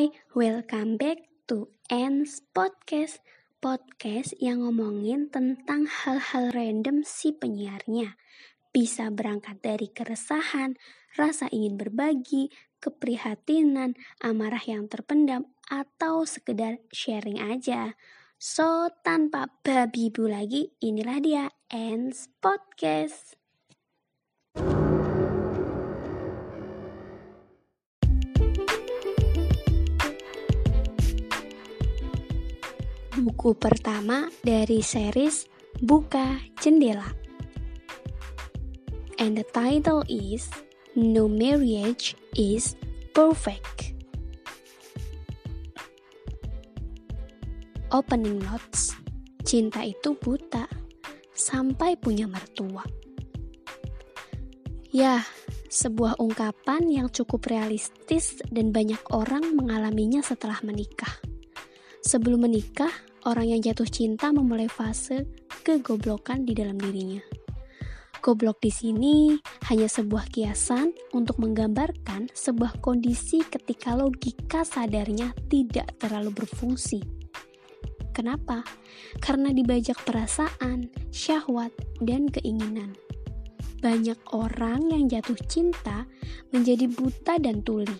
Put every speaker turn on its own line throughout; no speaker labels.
Hai, welcome back to Ends Podcast. Podcast yang ngomongin tentang hal-hal random si penyiarnya. Bisa berangkat dari keresahan, rasa ingin berbagi, keprihatinan, amarah yang terpendam, atau sekedar sharing aja. So, tanpa babi bu lagi, inilah dia Ends Podcast buku pertama dari series Buka Jendela. And the title is No Marriage is Perfect. Opening notes. Cinta itu buta sampai punya mertua. Ya, sebuah ungkapan yang cukup realistis dan banyak orang mengalaminya setelah menikah. Sebelum menikah, orang yang jatuh cinta memulai fase kegoblokan di dalam dirinya. Goblok di sini hanya sebuah kiasan untuk menggambarkan sebuah kondisi ketika logika sadarnya tidak terlalu berfungsi. Kenapa? Karena dibajak perasaan, syahwat, dan keinginan. Banyak orang yang jatuh cinta menjadi buta dan tuli.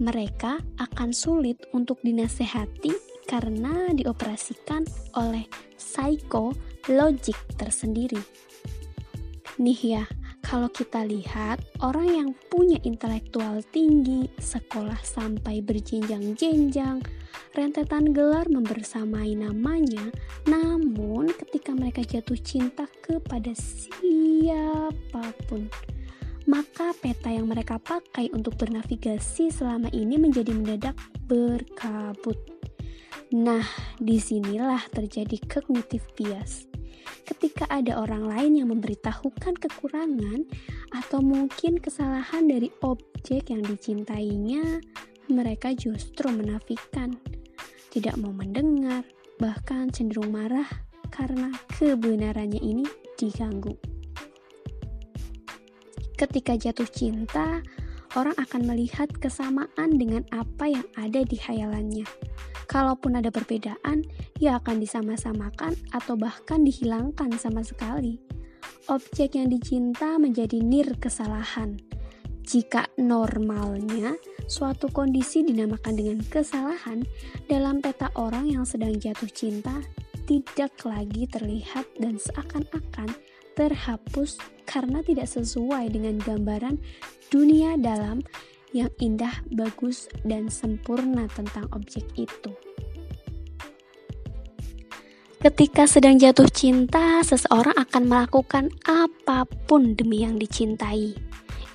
Mereka akan sulit untuk dinasehati karena dioperasikan oleh psikologik tersendiri. Nih ya, kalau kita lihat orang yang punya intelektual tinggi, sekolah sampai berjenjang-jenjang, rentetan gelar membersamai namanya, namun ketika mereka jatuh cinta kepada siapa pun, maka peta yang mereka pakai untuk bernavigasi selama ini menjadi mendadak berkabut. Nah, di sinilah terjadi cognitive bias. Ketika ada orang lain yang memberitahukan kekurangan atau mungkin kesalahan dari objek yang dicintainya, mereka justru menafikan, tidak mau mendengar, bahkan cenderung marah karena kebenarannya ini diganggu. Ketika jatuh cinta, orang akan melihat kesamaan dengan apa yang ada di hayalannya Kalaupun ada perbedaan, ia akan disama-samakan atau bahkan dihilangkan sama sekali. Objek yang dicinta menjadi nir kesalahan. Jika normalnya suatu kondisi dinamakan dengan kesalahan, dalam peta orang yang sedang jatuh cinta tidak lagi terlihat dan seakan-akan terhapus karena tidak sesuai dengan gambaran dunia dalam yang indah, bagus, dan sempurna tentang objek itu. Ketika sedang jatuh cinta, seseorang akan melakukan apa pun demi yang dicintai.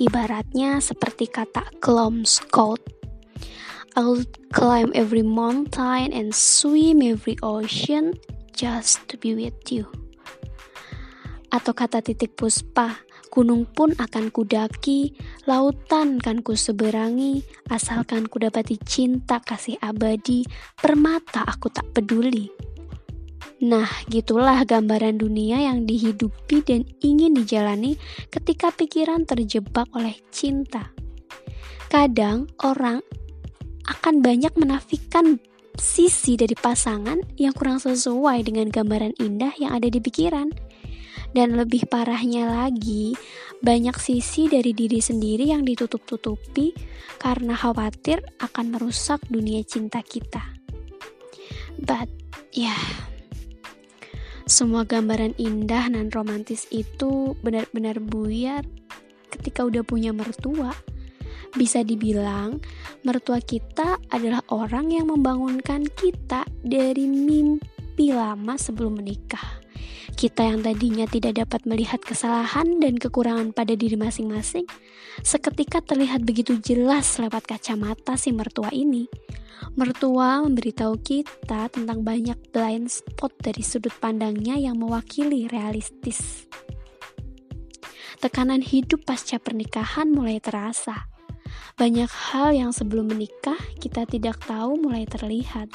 Ibaratnya seperti kata Scott, I'll climb every mountain and swim every ocean just to be with you. Atau kata titik puspa, Gunung pun akan kudaki, lautan kan kuseberangi, asalkan kudapati cinta kasih abadi, permata aku tak peduli. Nah, gitulah gambaran dunia yang dihidupi dan ingin dijalani ketika pikiran terjebak oleh cinta. Kadang orang akan banyak menafikan sisi dari pasangan yang kurang sesuai dengan gambaran indah yang ada di pikiran dan lebih parahnya lagi, banyak sisi dari diri sendiri yang ditutup-tutupi karena khawatir akan merusak dunia cinta kita. But, ya, yeah, semua gambaran indah dan romantis itu benar-benar buyar ketika udah punya mertua. Bisa dibilang, mertua kita adalah orang yang membangunkan kita dari mimpi lama sebelum menikah. Kita yang tadinya tidak dapat melihat kesalahan dan kekurangan pada diri masing-masing, seketika terlihat begitu jelas lewat kacamata si mertua ini. Mertua memberitahu kita tentang banyak blind spot dari sudut pandangnya yang mewakili realistis. Tekanan hidup pasca pernikahan mulai terasa. Banyak hal yang sebelum menikah kita tidak tahu mulai terlihat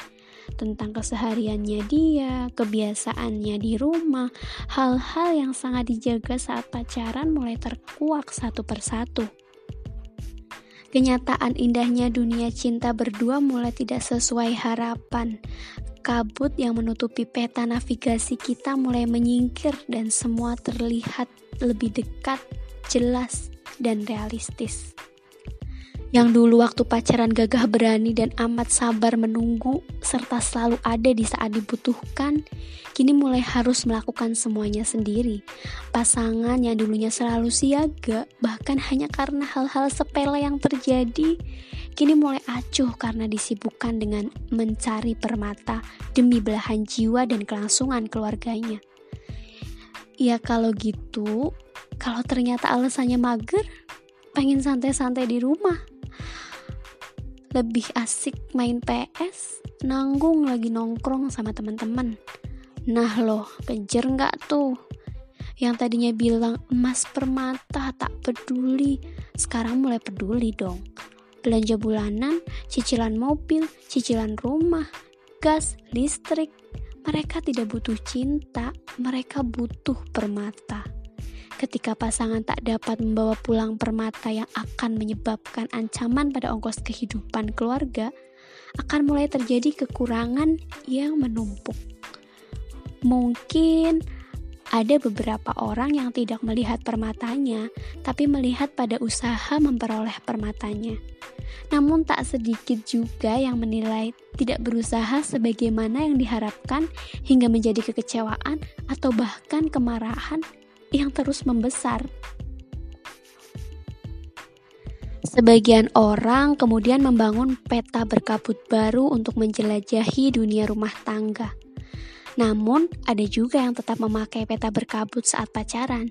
tentang kesehariannya dia, kebiasaannya di rumah, hal-hal yang sangat dijaga saat pacaran mulai terkuak satu persatu. Kenyataan indahnya dunia cinta berdua mulai tidak sesuai harapan. Kabut yang menutupi peta navigasi kita mulai menyingkir dan semua terlihat lebih dekat, jelas, dan realistis. Yang dulu waktu pacaran gagah berani dan amat sabar menunggu serta selalu ada di saat dibutuhkan, kini mulai harus melakukan semuanya sendiri. Pasangan yang dulunya selalu siaga, bahkan hanya karena hal-hal sepele yang terjadi, kini mulai acuh karena disibukkan dengan mencari permata demi belahan jiwa dan kelangsungan keluarganya. Ya kalau gitu, kalau ternyata alasannya mager, pengen santai-santai di rumah lebih asik main PS, nanggung lagi nongkrong sama teman-teman. Nah loh, kejer nggak tuh? Yang tadinya bilang emas permata tak peduli, sekarang mulai peduli dong. Belanja bulanan, cicilan mobil, cicilan rumah, gas, listrik. Mereka tidak butuh cinta, mereka butuh permata. Ketika pasangan tak dapat membawa pulang permata yang akan menyebabkan ancaman pada ongkos kehidupan keluarga, akan mulai terjadi kekurangan yang menumpuk. Mungkin ada beberapa orang yang tidak melihat permatanya, tapi melihat pada usaha memperoleh permatanya. Namun, tak sedikit juga yang menilai tidak berusaha sebagaimana yang diharapkan, hingga menjadi kekecewaan atau bahkan kemarahan yang terus membesar. Sebagian orang kemudian membangun peta berkabut baru untuk menjelajahi dunia rumah tangga. Namun, ada juga yang tetap memakai peta berkabut saat pacaran,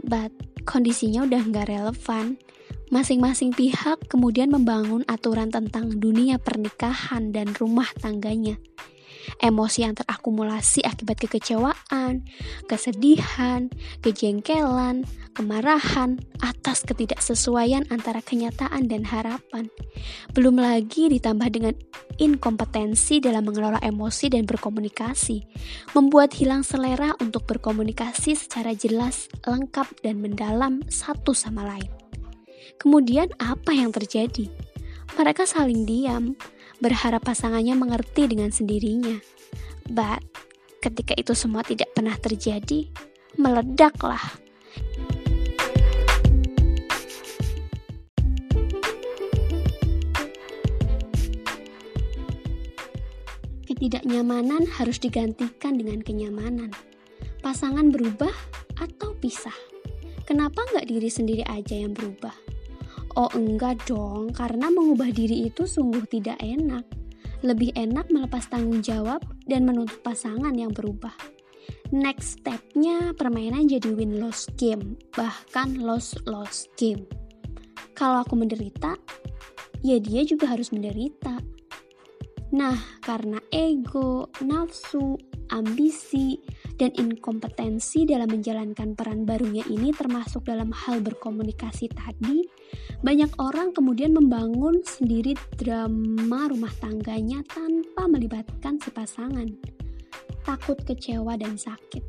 but kondisinya udah nggak relevan. Masing-masing pihak kemudian membangun aturan tentang dunia pernikahan dan rumah tangganya emosi yang terakumulasi akibat kekecewaan, kesedihan, kejengkelan, kemarahan atas ketidaksesuaian antara kenyataan dan harapan. Belum lagi ditambah dengan inkompetensi dalam mengelola emosi dan berkomunikasi, membuat hilang selera untuk berkomunikasi secara jelas, lengkap, dan mendalam satu sama lain. Kemudian, apa yang terjadi? Mereka saling diam, berharap pasangannya mengerti dengan sendirinya. But, ketika itu semua tidak pernah terjadi, meledaklah. Ketidaknyamanan harus digantikan dengan kenyamanan. Pasangan berubah atau pisah? Kenapa nggak diri sendiri aja yang berubah? Oh enggak dong, karena mengubah diri itu sungguh tidak enak. Lebih enak melepas tanggung jawab dan menuntut pasangan yang berubah. Next stepnya permainan jadi win-loss game, bahkan loss-loss game. Kalau aku menderita, ya dia juga harus menderita. Nah, karena ego, nafsu, ambisi, dan inkompetensi dalam menjalankan peran barunya ini termasuk dalam hal berkomunikasi tadi, banyak orang kemudian membangun sendiri drama rumah tangganya tanpa melibatkan si pasangan. Takut kecewa dan sakit.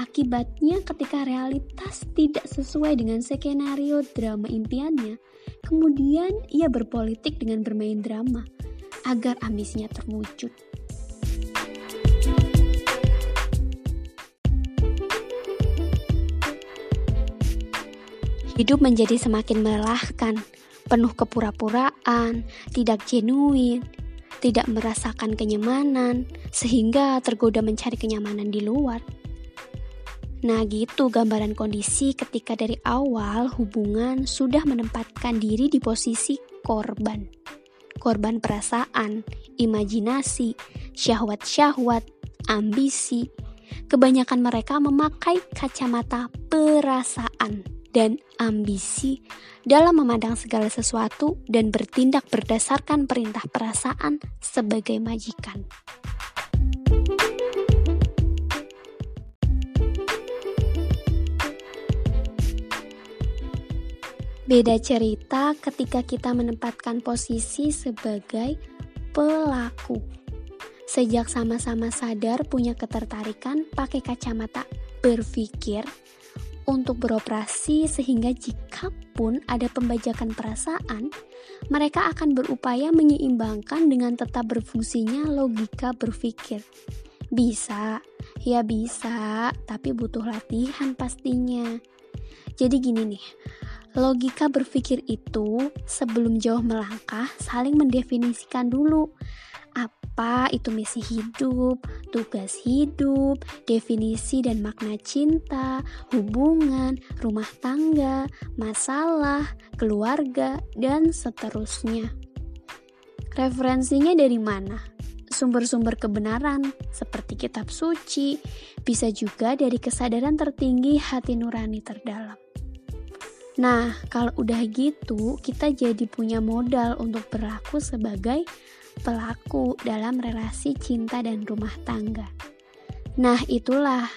Akibatnya ketika realitas tidak sesuai dengan skenario drama impiannya, kemudian ia berpolitik dengan bermain drama agar ambisinya terwujud. Hidup menjadi semakin melelahkan, penuh kepura-puraan, tidak genuin, tidak merasakan kenyamanan, sehingga tergoda mencari kenyamanan di luar. Nah, gitu gambaran kondisi ketika dari awal hubungan sudah menempatkan diri di posisi korban. Korban perasaan, imajinasi, syahwat-syahwat, ambisi. Kebanyakan mereka memakai kacamata perasaan dan ambisi dalam memandang segala sesuatu dan bertindak berdasarkan perintah perasaan sebagai majikan. Beda cerita ketika kita menempatkan posisi sebagai pelaku. Sejak sama-sama sadar punya ketertarikan pakai kacamata berpikir, untuk beroperasi sehingga jika pun ada pembajakan perasaan, mereka akan berupaya menyeimbangkan dengan tetap berfungsinya logika berpikir. Bisa, ya bisa, tapi butuh latihan pastinya. Jadi gini nih, logika berpikir itu sebelum jauh melangkah saling mendefinisikan dulu apa itu misi hidup, tugas hidup, definisi dan makna cinta, hubungan, rumah tangga, masalah, keluarga, dan seterusnya. Referensinya dari mana? Sumber-sumber kebenaran, seperti kitab suci, bisa juga dari kesadaran tertinggi hati nurani terdalam. Nah, kalau udah gitu, kita jadi punya modal untuk berlaku sebagai pelaku dalam relasi cinta dan rumah tangga. Nah, itulah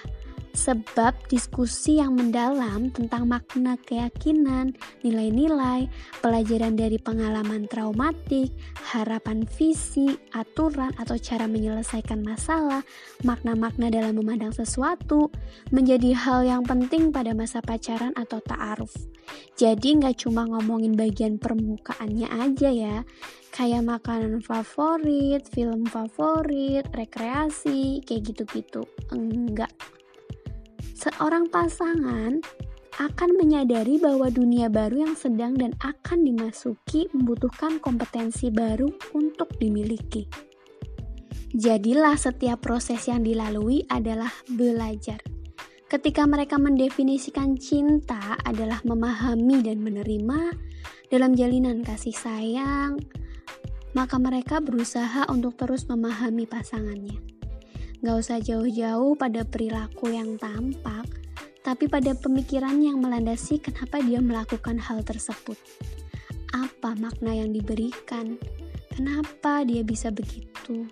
sebab diskusi yang mendalam tentang makna keyakinan, nilai-nilai, pelajaran dari pengalaman traumatik, harapan visi, aturan atau cara menyelesaikan masalah, makna-makna dalam memandang sesuatu, menjadi hal yang penting pada masa pacaran atau ta'aruf. Jadi nggak cuma ngomongin bagian permukaannya aja ya, kayak makanan favorit, film favorit, rekreasi, kayak gitu-gitu. Enggak seorang pasangan akan menyadari bahwa dunia baru yang sedang dan akan dimasuki membutuhkan kompetensi baru untuk dimiliki. Jadilah setiap proses yang dilalui adalah belajar. Ketika mereka mendefinisikan cinta adalah memahami dan menerima dalam jalinan kasih sayang, maka mereka berusaha untuk terus memahami pasangannya. Gak usah jauh-jauh pada perilaku yang tampak, tapi pada pemikiran yang melandasi kenapa dia melakukan hal tersebut. Apa makna yang diberikan? Kenapa dia bisa begitu?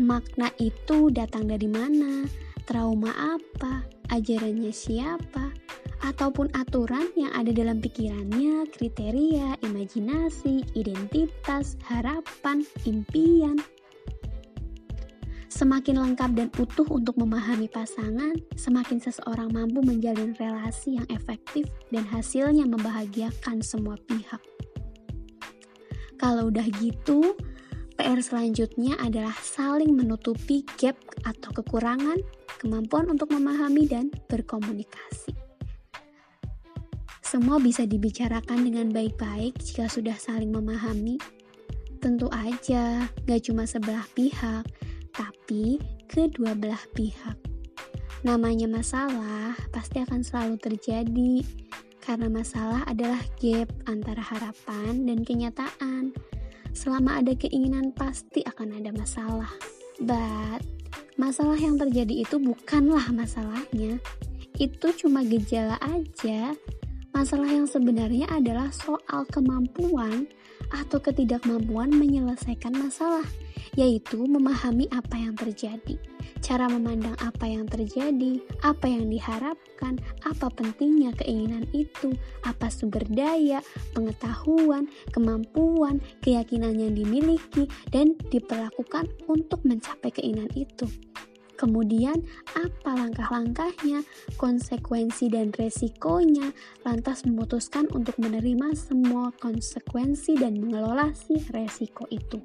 Makna itu datang dari mana? Trauma apa? Ajarannya siapa? Ataupun aturan yang ada dalam pikirannya, kriteria, imajinasi, identitas, harapan, impian, Semakin lengkap dan utuh untuk memahami pasangan, semakin seseorang mampu menjalin relasi yang efektif dan hasilnya membahagiakan semua pihak. Kalau udah gitu, PR selanjutnya adalah saling menutupi gap atau kekurangan kemampuan untuk memahami dan berkomunikasi. Semua bisa dibicarakan dengan baik-baik jika sudah saling memahami. Tentu aja, gak cuma sebelah pihak, tapi kedua belah pihak. Namanya masalah pasti akan selalu terjadi karena masalah adalah gap antara harapan dan kenyataan. Selama ada keinginan pasti akan ada masalah. But masalah yang terjadi itu bukanlah masalahnya. Itu cuma gejala aja. Masalah yang sebenarnya adalah soal kemampuan atau ketidakmampuan menyelesaikan masalah yaitu memahami apa yang terjadi, cara memandang apa yang terjadi, apa yang diharapkan, apa pentingnya keinginan itu, apa sumber daya, pengetahuan, kemampuan, keyakinan yang dimiliki, dan diperlakukan untuk mencapai keinginan itu. Kemudian, apa langkah-langkahnya, konsekuensi dan resikonya, lantas memutuskan untuk menerima semua konsekuensi dan mengelola si resiko itu.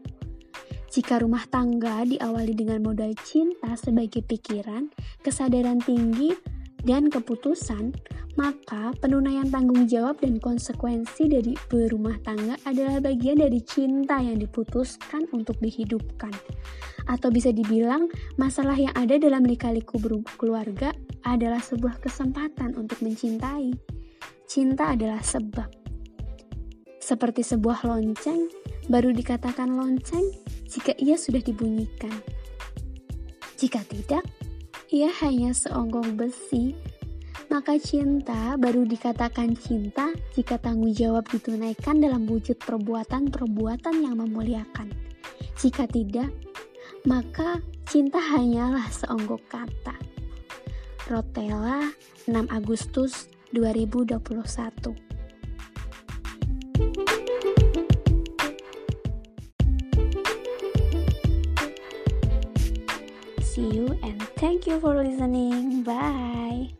Jika rumah tangga diawali dengan modal cinta sebagai pikiran, kesadaran tinggi, dan keputusan, maka penunaian tanggung jawab dan konsekuensi dari berumah tangga adalah bagian dari cinta yang diputuskan untuk dihidupkan. Atau bisa dibilang, masalah yang ada dalam lika-liku keluarga adalah sebuah kesempatan untuk mencintai. Cinta adalah sebab. Seperti sebuah lonceng, baru dikatakan lonceng jika ia sudah dibunyikan. Jika tidak, ia hanya seonggong besi. Maka cinta baru dikatakan cinta jika tanggung jawab ditunaikan dalam wujud perbuatan-perbuatan yang memuliakan. Jika tidak, maka cinta hanyalah seonggok kata. Rotella, 6 Agustus 2021 thank you for listening. Bye.